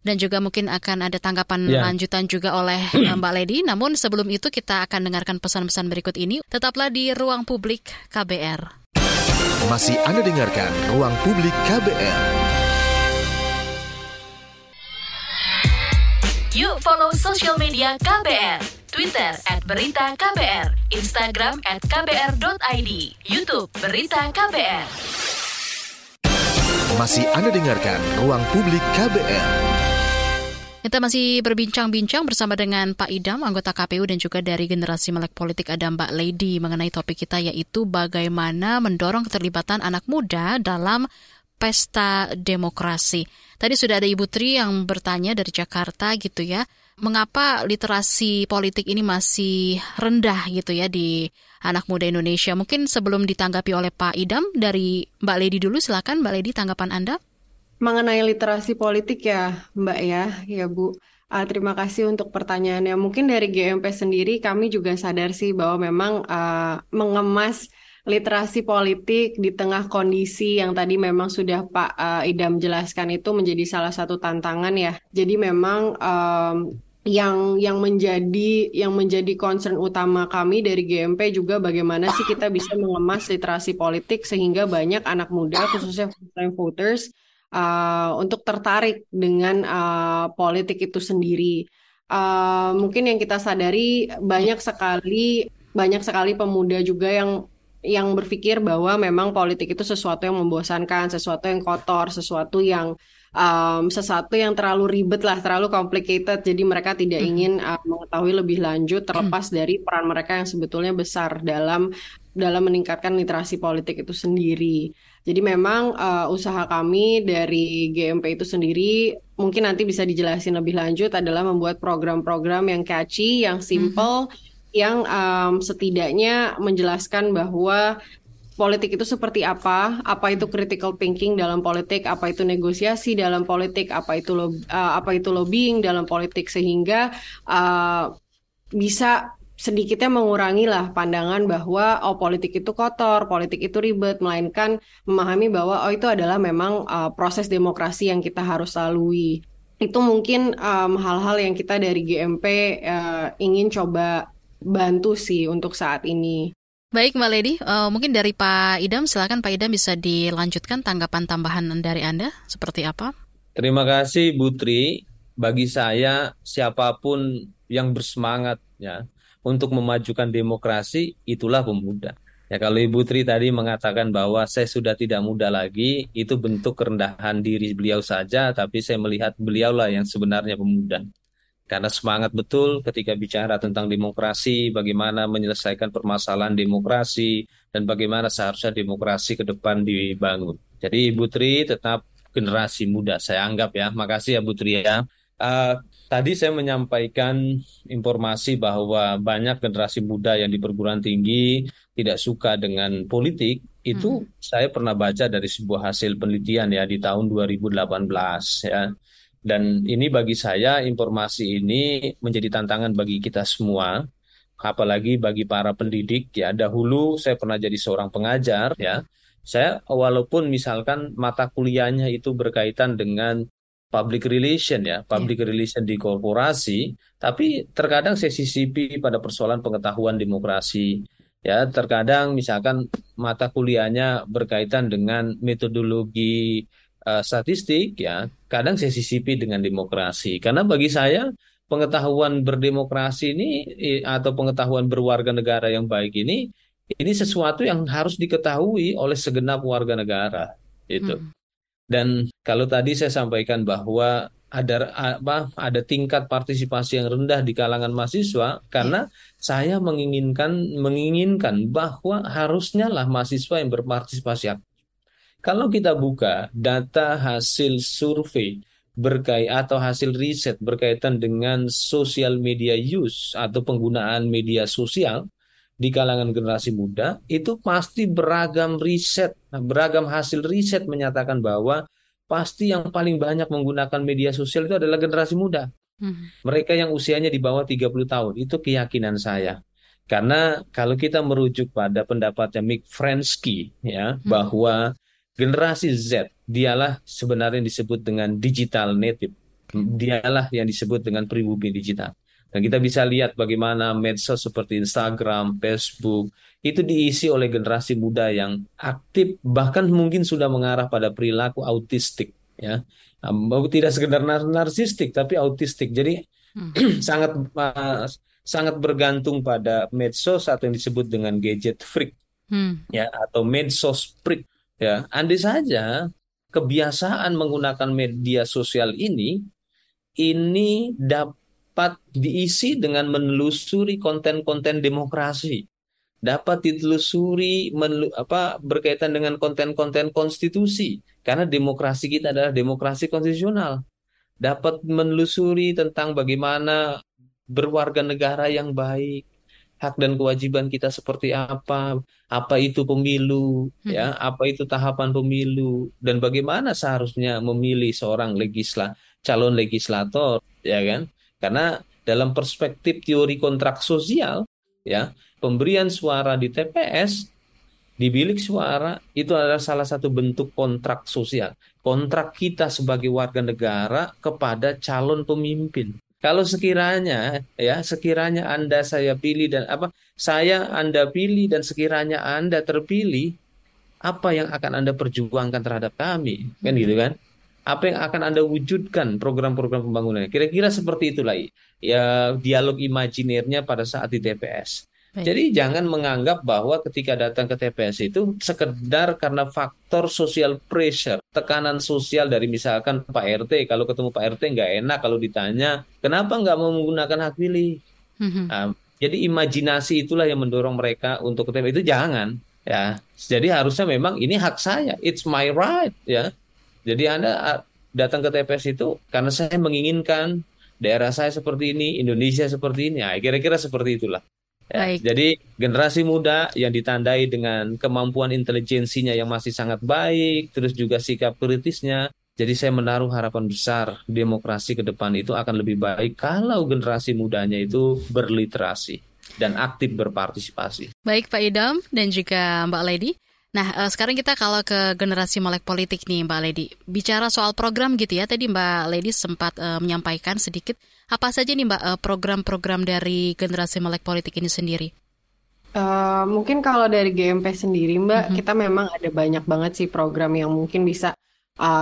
[SPEAKER 3] dan juga mungkin akan ada tanggapan ya. lanjutan juga oleh eh, Mbak Lady. Namun sebelum itu kita akan dengarkan pesan-pesan berikut ini. Tetaplah di Ruang Publik KBR.
[SPEAKER 2] Masih Anda dengarkan Ruang Publik KBR.
[SPEAKER 1] Yuk follow social media KBR. Twitter
[SPEAKER 3] at Berita KBR, Instagram at kbr.id, Youtube Berita KBR.
[SPEAKER 2] Masih Anda dengarkan Ruang Publik KBR.
[SPEAKER 3] Kita masih berbincang-bincang bersama dengan Pak Idam, anggota KPU dan juga dari generasi melek politik ada Mbak Lady mengenai topik kita yaitu bagaimana mendorong keterlibatan anak muda dalam pesta demokrasi. Tadi sudah ada Ibu Tri yang bertanya dari Jakarta gitu ya, mengapa literasi politik ini masih rendah gitu ya di anak muda Indonesia? Mungkin sebelum ditanggapi oleh Pak Idam dari Mbak Lady dulu, silakan Mbak Lady tanggapan Anda.
[SPEAKER 5] Mengenai literasi politik ya Mbak ya, ya Bu. Uh, terima kasih untuk pertanyaannya. Mungkin dari GMP sendiri kami juga sadar sih bahwa memang uh, mengemas literasi politik di tengah kondisi yang tadi memang sudah Pak uh, Idam jelaskan itu menjadi salah satu tantangan ya. Jadi memang um, yang yang menjadi yang menjadi concern utama kami dari GMP juga bagaimana sih kita bisa mengemas literasi politik sehingga banyak anak muda khususnya first time voters uh, untuk tertarik dengan uh, politik itu sendiri. Uh, mungkin yang kita sadari banyak sekali banyak sekali pemuda juga yang yang berpikir bahwa memang politik itu sesuatu yang membosankan, sesuatu yang kotor, sesuatu yang um, sesuatu yang terlalu ribet lah, terlalu complicated. Jadi mereka tidak hmm. ingin uh, mengetahui lebih lanjut terlepas hmm. dari peran mereka yang sebetulnya besar dalam dalam meningkatkan literasi politik itu sendiri. Jadi memang uh, usaha kami dari GMP itu sendiri mungkin nanti bisa dijelasin lebih lanjut adalah membuat program-program yang catchy, yang simple. Hmm yang um, setidaknya menjelaskan bahwa politik itu seperti apa, apa itu critical thinking dalam politik, apa itu negosiasi dalam politik, apa itu lo, uh, apa itu lobbying dalam politik? Sehingga uh, bisa sedikitnya mengurangi lah pandangan bahwa oh politik itu kotor, politik itu ribet, melainkan memahami bahwa oh itu adalah memang uh, proses demokrasi yang kita harus lalui. Itu mungkin hal-hal um, yang kita dari GMP uh, ingin coba bantu sih untuk saat ini.
[SPEAKER 3] Baik Mbak Lady, uh, mungkin dari Pak Idam, silakan Pak Idam bisa dilanjutkan tanggapan tambahan dari Anda seperti apa?
[SPEAKER 4] Terima kasih Bu Tri. Bagi saya siapa pun yang bersemangat ya untuk memajukan demokrasi itulah pemuda. Ya kalau Ibu Tri tadi mengatakan bahwa saya sudah tidak muda lagi, itu bentuk kerendahan diri beliau saja, tapi saya melihat beliaulah yang sebenarnya pemuda karena semangat betul ketika bicara tentang demokrasi, bagaimana menyelesaikan permasalahan demokrasi, dan bagaimana seharusnya demokrasi ke depan dibangun. Jadi Ibu Tri tetap generasi muda, saya anggap ya. Makasih ya Bu Tri ya. Uh, tadi saya menyampaikan informasi bahwa banyak generasi muda yang di perguruan tinggi tidak suka dengan politik. Itu hmm. saya pernah baca dari sebuah hasil penelitian ya di tahun 2018 ya dan ini bagi saya informasi ini menjadi tantangan bagi kita semua, apalagi bagi para pendidik ya. Dahulu saya pernah jadi seorang pengajar ya. Saya walaupun misalkan mata kuliahnya itu berkaitan dengan public relation ya, public yeah. relation di korporasi, tapi terkadang saya sisipi pada persoalan pengetahuan demokrasi. Ya, terkadang misalkan mata kuliahnya berkaitan dengan metodologi uh, statistik ya kadang saya sisipi dengan demokrasi karena bagi saya pengetahuan berdemokrasi ini atau pengetahuan berwarga negara yang baik ini ini sesuatu yang harus diketahui oleh segenap warga negara itu hmm. dan kalau tadi saya sampaikan bahwa ada apa ada tingkat partisipasi yang rendah di kalangan mahasiswa karena yeah. saya menginginkan menginginkan bahwa harusnya lah mahasiswa yang berpartisipasi kalau kita buka data hasil survei berkait atau hasil riset berkaitan dengan social media use atau penggunaan media sosial di kalangan generasi muda itu pasti beragam riset, beragam hasil riset menyatakan bahwa pasti yang paling banyak menggunakan media sosial itu adalah generasi muda. Hmm. Mereka yang usianya di bawah 30 tahun, itu keyakinan saya. Karena kalau kita merujuk pada pendapatnya Mick Frensky ya hmm. bahwa Generasi Z, dialah sebenarnya yang disebut dengan digital native. Dialah yang disebut dengan pribumi digital. Dan kita bisa lihat bagaimana medsos seperti Instagram, Facebook, itu diisi oleh generasi muda yang aktif, bahkan mungkin sudah mengarah pada perilaku autistik. ya Tidak sekedar narsistik, tapi autistik. Jadi hmm. sangat uh, sangat bergantung pada medsos atau yang disebut dengan gadget freak hmm. ya atau medsos freak ya andai saja kebiasaan menggunakan media sosial ini ini dapat diisi dengan menelusuri konten-konten demokrasi. Dapat ditelusuri menelu, apa berkaitan dengan konten-konten konstitusi. Karena demokrasi kita adalah demokrasi konstitusional. Dapat menelusuri tentang bagaimana berwarga negara yang baik hak dan kewajiban kita seperti apa apa itu pemilu hmm. ya apa itu tahapan pemilu dan bagaimana seharusnya memilih seorang legisla calon legislator ya kan karena dalam perspektif teori kontrak sosial ya pemberian suara di TPS di bilik suara itu adalah salah satu bentuk kontrak sosial. Kontrak kita sebagai warga negara kepada calon pemimpin. Kalau sekiranya ya sekiranya Anda saya pilih dan apa saya Anda pilih dan sekiranya Anda terpilih apa yang akan Anda perjuangkan terhadap kami? Kan gitu kan? Apa yang akan Anda wujudkan program-program pembangunan kira-kira seperti itulah ya dialog imajinernya pada saat di TPS Baik. Jadi jangan menganggap bahwa ketika datang ke TPS itu sekedar karena faktor social pressure, tekanan sosial dari misalkan Pak RT, kalau ketemu Pak RT nggak enak kalau ditanya, kenapa nggak mau menggunakan hak pilih? Mm-hmm. Nah, jadi imajinasi itulah yang mendorong mereka untuk ke TPS itu jangan ya. Jadi harusnya memang ini hak saya, it's my right ya. Jadi Anda datang ke TPS itu karena saya menginginkan daerah saya seperti ini, Indonesia seperti ini. Nah, kira-kira seperti itulah. Ya, Baik. Jadi generasi muda yang ditandai dengan kemampuan intelijensinya yang masih sangat baik, terus juga sikap kritisnya. Jadi saya menaruh harapan besar demokrasi ke depan itu akan lebih baik kalau generasi mudanya itu berliterasi dan aktif berpartisipasi.
[SPEAKER 3] Baik Pak Idam dan juga Mbak Lady. Nah, uh, sekarang kita kalau ke generasi melek politik nih Mbak Lady. Bicara soal program gitu ya, tadi Mbak Lady sempat uh, menyampaikan sedikit apa saja nih Mbak uh, program-program dari generasi melek politik ini sendiri?
[SPEAKER 5] Uh, mungkin kalau dari GMP sendiri Mbak. -huh. kita memang ada banyak banget sih program yang mungkin bisa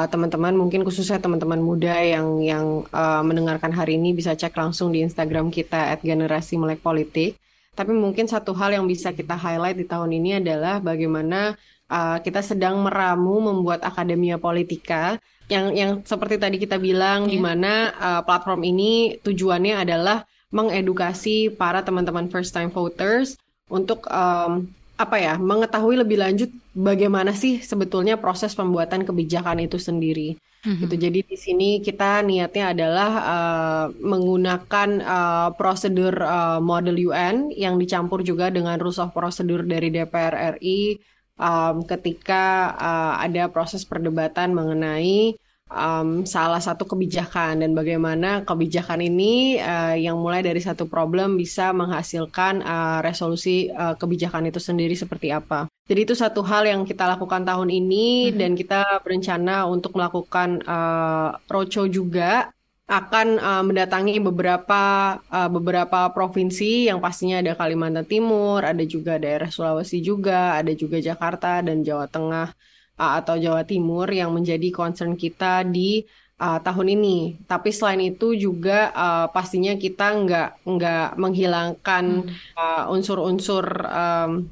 [SPEAKER 5] teman-teman uh, mungkin khususnya teman-teman muda yang yang uh, mendengarkan hari ini bisa cek langsung di Instagram kita @generasi_melek_politik. Tapi mungkin satu hal yang bisa kita highlight di tahun ini adalah bagaimana uh, kita sedang meramu membuat akademia politika yang yang seperti tadi kita bilang yeah. di mana uh, platform ini tujuannya adalah mengedukasi para teman-teman first time voters untuk um, apa ya mengetahui lebih lanjut bagaimana sih sebetulnya proses pembuatan kebijakan itu sendiri. Mm-hmm. Gitu. Jadi di sini kita niatnya adalah uh, menggunakan uh, prosedur uh, model UN yang dicampur juga dengan rules of procedure dari DPR RI um, ketika uh, ada proses perdebatan mengenai um, salah satu kebijakan dan bagaimana kebijakan ini uh, yang mulai dari satu problem bisa menghasilkan uh, resolusi uh, kebijakan itu sendiri seperti apa. Jadi itu satu hal yang kita lakukan tahun ini mm -hmm. dan kita berencana untuk melakukan uh, roadshow juga akan uh, mendatangi beberapa uh, beberapa provinsi yang pastinya ada Kalimantan Timur, ada juga daerah Sulawesi juga, ada juga Jakarta dan Jawa Tengah uh, atau Jawa Timur yang menjadi concern kita di uh, tahun ini. Tapi selain itu juga uh, pastinya kita nggak nggak menghilangkan hmm. unsur-unsur um,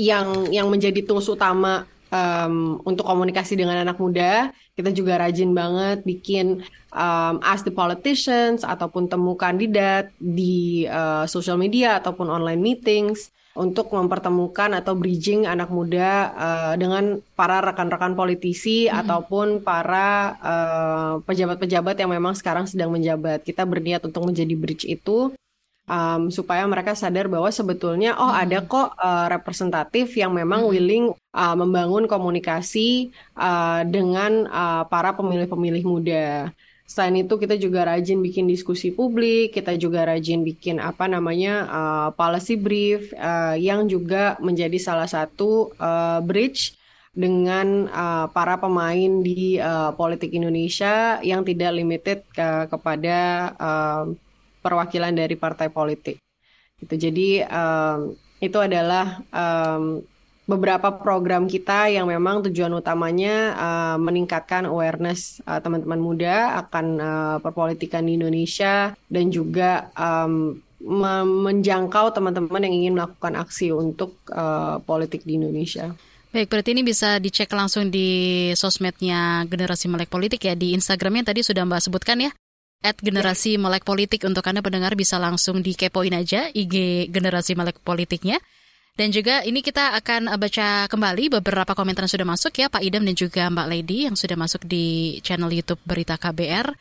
[SPEAKER 5] yang yang menjadi tools utama um, untuk komunikasi dengan anak muda. Kita juga rajin banget bikin um, ask the politicians ataupun temu kandidat di uh, social media ataupun online meetings untuk mempertemukan atau bridging anak muda uh, dengan para rekan-rekan politisi hmm. ataupun para eh, pejabat-pejabat uh, yang memang sekarang sedang menjabat. Kita berniat untuk menjadi bridge itu um, supaya mereka sadar bahwa sebetulnya oh hmm. ada kok uh, representatif yang memang hmm. willing uh, membangun komunikasi uh, dengan uh, para pemilih-pemilih muda. Selain itu kita juga rajin bikin diskusi publik, kita juga rajin bikin apa namanya uh, policy brief uh, yang juga menjadi salah satu uh, bridge dengan uh, para pemain di uh, politik Indonesia yang tidak limited ke, kepada uh, perwakilan dari partai politik. Gitu. Jadi um, itu adalah um, beberapa program kita yang memang tujuan utamanya uh, meningkatkan awareness teman teman-teman muda akan uh, perpolitikan di Indonesia dan juga um, menjangkau teman-teman yang ingin melakukan aksi untuk uh, politik di Indonesia.
[SPEAKER 3] Baik, berarti ini bisa dicek langsung di sosmednya Generasi Melek Politik ya, di Instagramnya tadi sudah Mbak sebutkan ya, at Generasi Melek Politik untuk Anda pendengar bisa langsung dikepoin aja IG Generasi Melek Politiknya. Dan juga ini kita akan baca kembali beberapa komentar yang sudah masuk ya Pak Idam dan juga Mbak Lady yang sudah masuk di channel YouTube Berita KBR.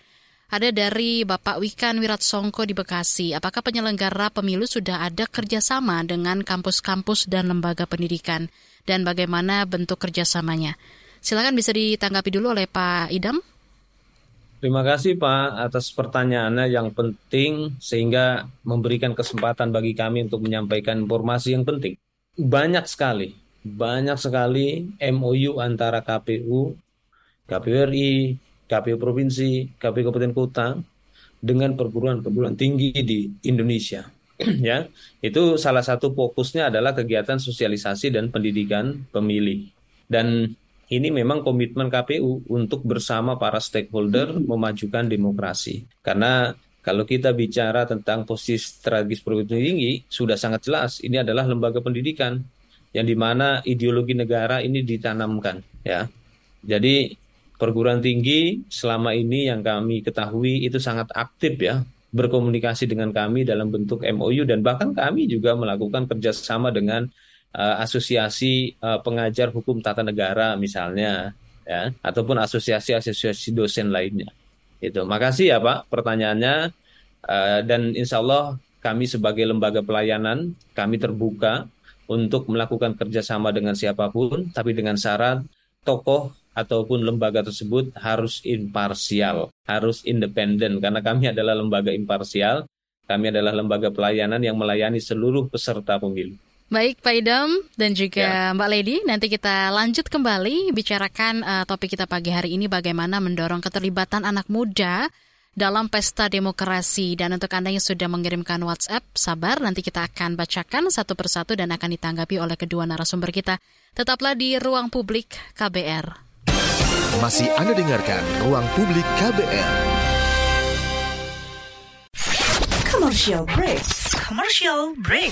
[SPEAKER 3] Ada dari Bapak Wikan Wirat Songko di Bekasi. Apakah penyelenggara pemilu sudah ada kerjasama dengan kampus-kampus dan lembaga pendidikan? Dan bagaimana bentuk kerjasamanya? Silakan bisa ditanggapi dulu oleh Pak Idam.
[SPEAKER 4] Terima kasih Pak atas pertanyaannya yang penting sehingga memberikan kesempatan bagi kami untuk menyampaikan informasi yang penting banyak sekali, banyak sekali MOU antara KPU, KPU RI, KPU Provinsi, KPU Kabupaten Kota dengan perguruan-perguruan tinggi di Indonesia. ya, itu salah satu fokusnya adalah kegiatan sosialisasi dan pendidikan pemilih. Dan ini memang komitmen KPU untuk bersama para stakeholder memajukan demokrasi. Karena kalau kita bicara tentang posisi strategis perguruan tinggi, sudah sangat jelas ini adalah lembaga pendidikan yang di mana ideologi negara ini ditanamkan. Ya, jadi perguruan tinggi selama ini yang kami ketahui itu sangat aktif ya berkomunikasi dengan kami dalam bentuk MOU dan bahkan kami juga melakukan kerjasama dengan uh, asosiasi uh, pengajar hukum tata negara misalnya ya ataupun asosiasi-asosiasi dosen lainnya. Itu. Makasih ya Pak pertanyaannya uh, dan insya Allah kami sebagai lembaga pelayanan kami terbuka untuk melakukan kerjasama dengan siapa pun, tapi dengan syarat tokoh ataupun lembaga tersebut harus imparsial, harus independen karena kami adalah lembaga imparsial, kami adalah lembaga pelayanan yang melayani seluruh peserta pemilu.
[SPEAKER 3] Baik Pak Idam dan juga ya. Mbak Lady, nanti kita lanjut kembali bicarakan uh, topik kita pagi hari ini bagaimana mendorong keterlibatan anak muda dalam pesta demokrasi. Dan untuk Anda yang sudah mengirimkan WhatsApp, sabar nanti kita akan bacakan satu persatu dan akan ditanggapi oleh kedua narasumber kita. Tetaplah di Ruang Publik KBR.
[SPEAKER 2] Masih Anda dengarkan Ruang Publik KBR.
[SPEAKER 1] Commercial break. Commercial break.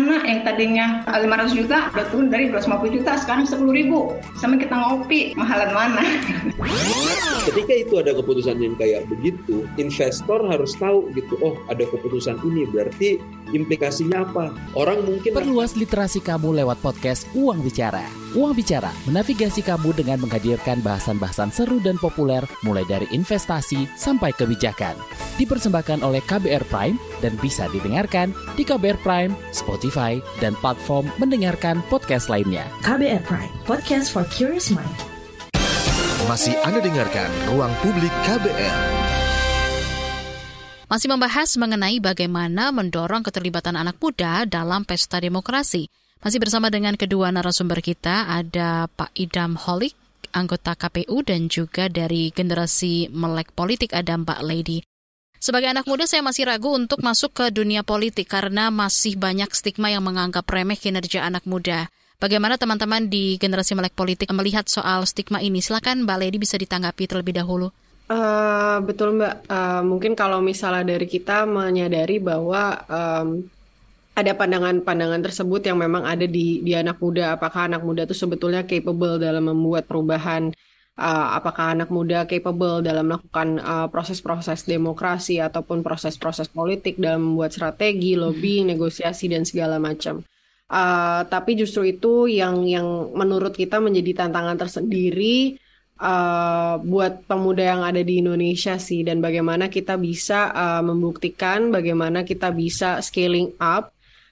[SPEAKER 9] yang tadinya 500 juta udah turun dari 250 juta sekarang 10 ribu. Sama kita ngopi mahalan mana
[SPEAKER 10] ketika itu ada keputusan yang kayak begitu investor harus tahu gitu oh ada keputusan ini berarti implikasinya apa orang mungkin
[SPEAKER 11] perluas literasi kamu lewat podcast Uang Bicara Uang Bicara menavigasi kamu dengan menghadirkan bahasan-bahasan seru dan populer mulai dari investasi sampai kebijakan. Dipersembahkan oleh KBR Prime dan bisa didengarkan di KBR Prime, Spotify, dan platform mendengarkan podcast lainnya.
[SPEAKER 1] KBR Prime, podcast for curious mind.
[SPEAKER 2] Masih Anda dengarkan Ruang Publik KBR.
[SPEAKER 3] Masih membahas mengenai bagaimana mendorong keterlibatan anak muda dalam pesta demokrasi. Masih bersama dengan kedua narasumber kita, ada Pak Idam Holik, anggota KPU, dan juga dari generasi melek politik ada Mbak Lady. Sebagai anak muda saya masih ragu untuk masuk ke dunia politik karena masih banyak stigma yang menganggap remeh kinerja anak muda. Bagaimana teman-teman di generasi melek politik melihat soal stigma ini? Silakan Mbak Lady bisa ditanggapi terlebih dahulu.
[SPEAKER 5] Uh, betul Mbak, uh, mungkin kalau misalnya dari kita menyadari bahwa um, ada pandangan-pandangan tersebut yang memang ada di di anak muda. Apakah anak muda itu sebetulnya capable dalam membuat perubahan? Uh, apakah anak muda capable dalam melakukan uh, proses-proses demokrasi ataupun proses-proses politik dalam membuat strategi lobbying negosiasi dan segala macam uh, tapi justru itu yang yang menurut kita menjadi tantangan tersendiri uh, buat pemuda yang ada di Indonesia sih. Dan bagaimana kita bisa uh, membuktikan bagaimana kita bisa scaling up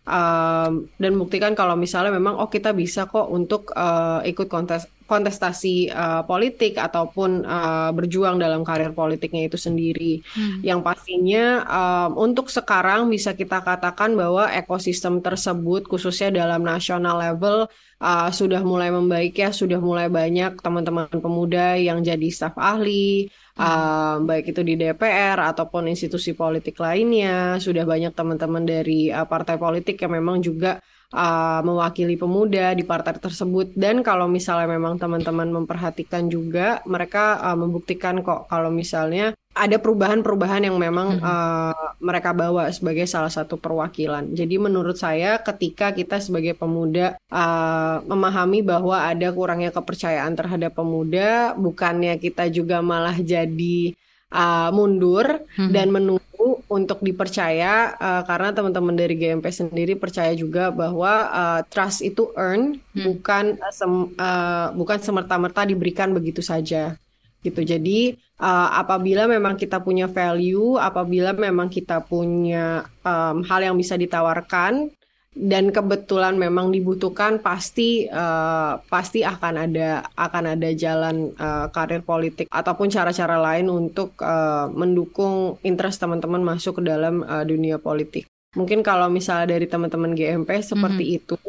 [SPEAKER 5] um, dan buktikan kalau misalnya memang oh kita bisa kok untuk uh, ikut kontes kontestasi uh, politik ataupun uh, berjuang dalam karir politiknya itu sendiri. Hmm. Yang pastinya um, untuk sekarang bisa kita katakan bahwa ekosistem tersebut khususnya dalam nasional level uh, sudah mulai membaik ya, sudah mulai banyak teman-teman pemuda yang jadi staf ahli, uh, baik itu di DPR ataupun institusi politik lainnya, sudah banyak teman-teman dari uh, partai politik yang memang juga uh, mewakili pemuda di partai tersebut. Dan kalau misalnya memang teman-teman memperhatikan juga mereka uh, membuktikan kok kalau misalnya ada perubahan-perubahan yang memang uh, mereka bawa sebagai salah satu perwakilan. Jadi menurut saya ketika kita sebagai pemuda uh, memahami bahwa ada kurangnya kepercayaan terhadap pemuda, bukannya kita juga malah jadi uh, mundur hmm. dan menunggu untuk dipercaya uh, karena teman-teman dari GMP sendiri percaya juga bahwa uh, trust itu earn hmm. bukan uh, sem, uh, bukan semerta-merta diberikan begitu saja gitu. Jadi uh, apabila memang kita punya value, apabila memang kita punya um, hal yang bisa ditawarkan dan kebetulan memang dibutuhkan pasti uh, pasti akan ada akan ada jalan uh, karir politik ataupun cara-cara lain untuk uh, mendukung interest teman-teman masuk ke dalam uh, dunia politik. Mungkin kalau misalnya dari teman-teman GMP seperti mm -hmm. itu,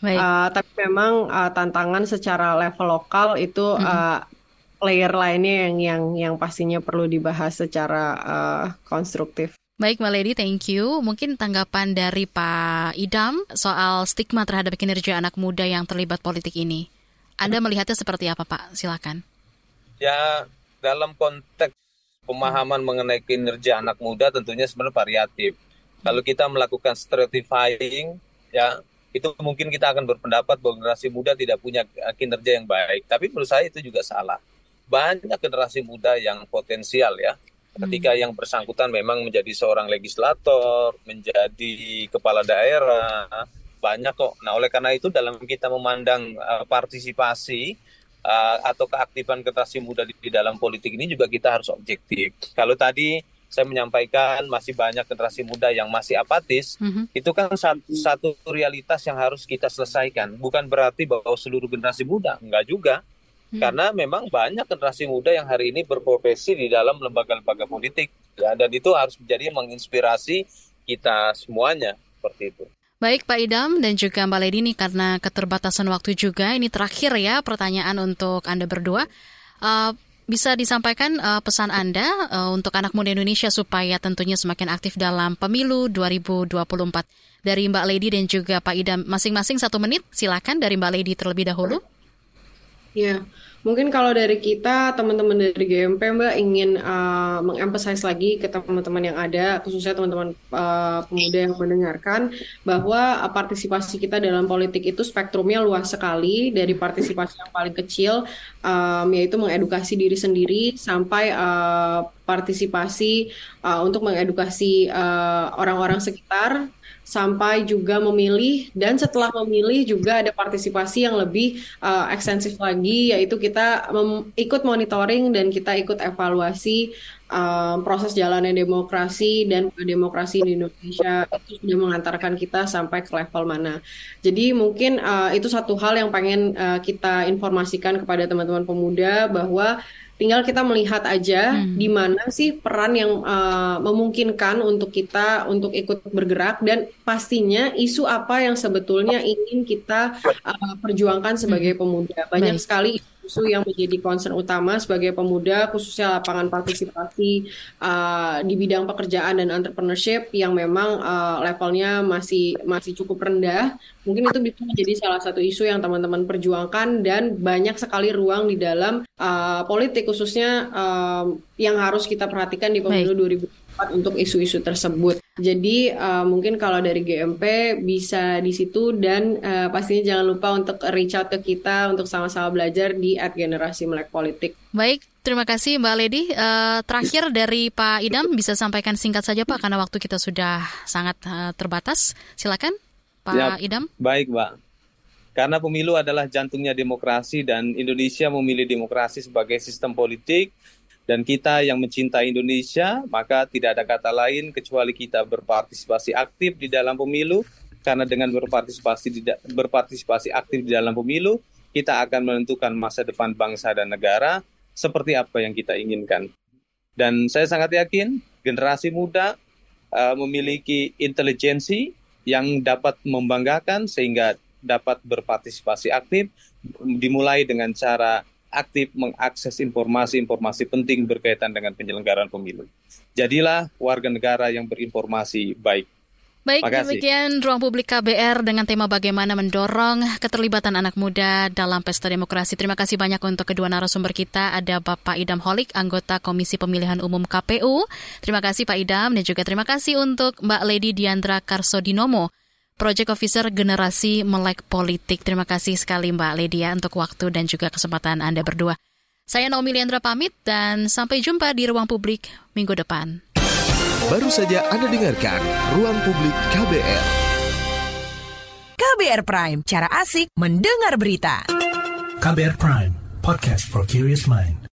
[SPEAKER 5] Uh, tapi memang uh, tantangan secara level lokal itu mm -hmm. uh, layer lainnya yang yang yang pastinya perlu dibahas secara uh, konstruktif.
[SPEAKER 3] Baik Mbak Lady, thank you. Mungkin tanggapan dari Pak Idam soal stigma terhadap kinerja anak muda yang terlibat politik ini. Anda melihatnya seperti apa Pak? Silakan.
[SPEAKER 4] Ya, dalam konteks pemahaman mengenai kinerja anak muda tentunya sebenarnya variatif. Kalau kita melakukan stratifying, ya itu mungkin kita akan berpendapat bahwa generasi muda tidak punya kinerja yang baik. Tapi menurut saya itu juga salah. Banyak generasi muda yang potensial ya, ketika yang bersangkutan memang menjadi seorang legislator, menjadi kepala daerah, banyak kok. Nah, oleh karena itu dalam kita memandang uh, partisipasi uh, atau keaktifan generasi muda di, di dalam politik ini juga kita harus objektif. Kalau tadi saya menyampaikan masih banyak generasi muda yang masih apatis, mm-hmm. itu kan satu, satu realitas yang harus kita selesaikan. Bukan berarti bahwa seluruh generasi muda, enggak juga Hmm. Karena memang banyak generasi muda yang hari ini berprofesi di dalam lembaga-lembaga politik ya dan itu harus menjadi menginspirasi kita semuanya seperti itu.
[SPEAKER 3] Baik Pak Idam dan juga Mbak Lady nih karena keterbatasan waktu juga ini terakhir ya pertanyaan untuk Anda berdua. Uh, bisa disampaikan uh, pesan Anda uh, untuk anak muda Indonesia supaya tentunya semakin aktif dalam pemilu 2024 dari Mbak Lady dan juga Pak Idam masing-masing satu menit silakan dari Mbak Lady terlebih dahulu.
[SPEAKER 5] Ya, mungkin kalau dari kita teman-teman dari GMP Mbak ingin uh, mengemphasize lagi ke teman-teman yang ada, khususnya teman-teman uh, pemuda yang mendengarkan bahwa uh, partisipasi kita dalam politik itu spektrumnya luas sekali dari partisipasi yang paling kecil um, yaitu mengedukasi diri sendiri sampai uh, partisipasi uh, untuk mengedukasi orang-orang uh, sekitar sampai juga memilih dan setelah memilih juga ada partisipasi yang lebih uh, ekstensif lagi yaitu kita ikut monitoring dan kita ikut evaluasi uh, proses jalannya demokrasi dan demokrasi di Indonesia itu sudah mengantarkan kita sampai ke level mana. Jadi mungkin uh, itu satu hal yang pengen uh, kita informasikan kepada teman-teman pemuda bahwa Tinggal kita melihat aja hmm. di mana sih peran yang uh, memungkinkan untuk kita untuk ikut bergerak dan pastinya isu apa yang sebetulnya ingin kita uh, perjuangkan sebagai hmm. pemuda. Banyak Baik. sekali isu yang menjadi concern utama sebagai pemuda, khususnya lapangan partisipasi uh, di bidang pekerjaan dan entrepreneurship yang memang uh, levelnya masih masih cukup rendah. Mungkin itu bisa menjadi salah satu isu yang teman-teman perjuangkan dan banyak sekali ruang di dalam uh, politik khususnya uh, yang harus kita perhatikan di pemilu Baik. 2020 untuk isu-isu tersebut. Jadi uh, mungkin kalau dari GMP bisa di situ dan uh, pastinya jangan lupa untuk reach out ke kita untuk sama-sama belajar di at generasi melek politik.
[SPEAKER 3] Baik, terima kasih Mbak Lady. Uh, terakhir dari Pak Idam bisa sampaikan singkat saja Pak karena waktu kita sudah sangat uh, terbatas. Silakan Pak ya, Idam.
[SPEAKER 4] Baik, Mbak. Karena pemilu adalah jantungnya demokrasi dan Indonesia memilih demokrasi sebagai sistem politik dan kita yang mencintai Indonesia, maka tidak ada kata lain kecuali kita berpartisipasi aktif di dalam pemilu, karena dengan berpartisipasi di, berpartisipasi aktif di dalam pemilu, kita akan menentukan masa depan bangsa dan negara seperti apa yang kita inginkan. Dan saya sangat yakin generasi muda uh, memiliki intelijensi yang dapat membanggakan sehingga dapat berpartisipasi aktif dimulai dengan cara aktif mengakses informasi-informasi penting berkaitan dengan penyelenggaraan pemilu. Jadilah warga negara yang berinformasi baik.
[SPEAKER 3] Baik, demikian ruang publik KBR dengan tema bagaimana mendorong keterlibatan anak muda dalam pesta demokrasi. Terima kasih banyak untuk kedua narasumber kita. Ada Bapak Idam Holik, anggota Komisi Pemilihan Umum KPU. Terima kasih Pak Idam dan juga terima kasih untuk Mbak Lady Diandra Karsodinomo, Project Officer Generasi Melek Politik. Terima kasih sekali Mbak Lady ya untuk waktu dan juga kesempatan Anda berdua. Saya Naomi Liandra pamit dan sampai jumpa di ruang publik minggu depan.
[SPEAKER 2] Baru saja Anda dengarkan Ruang Publik KBR.
[SPEAKER 12] KBR Prime, cara asik mendengar berita.
[SPEAKER 13] KBR Prime, podcast for curious mind.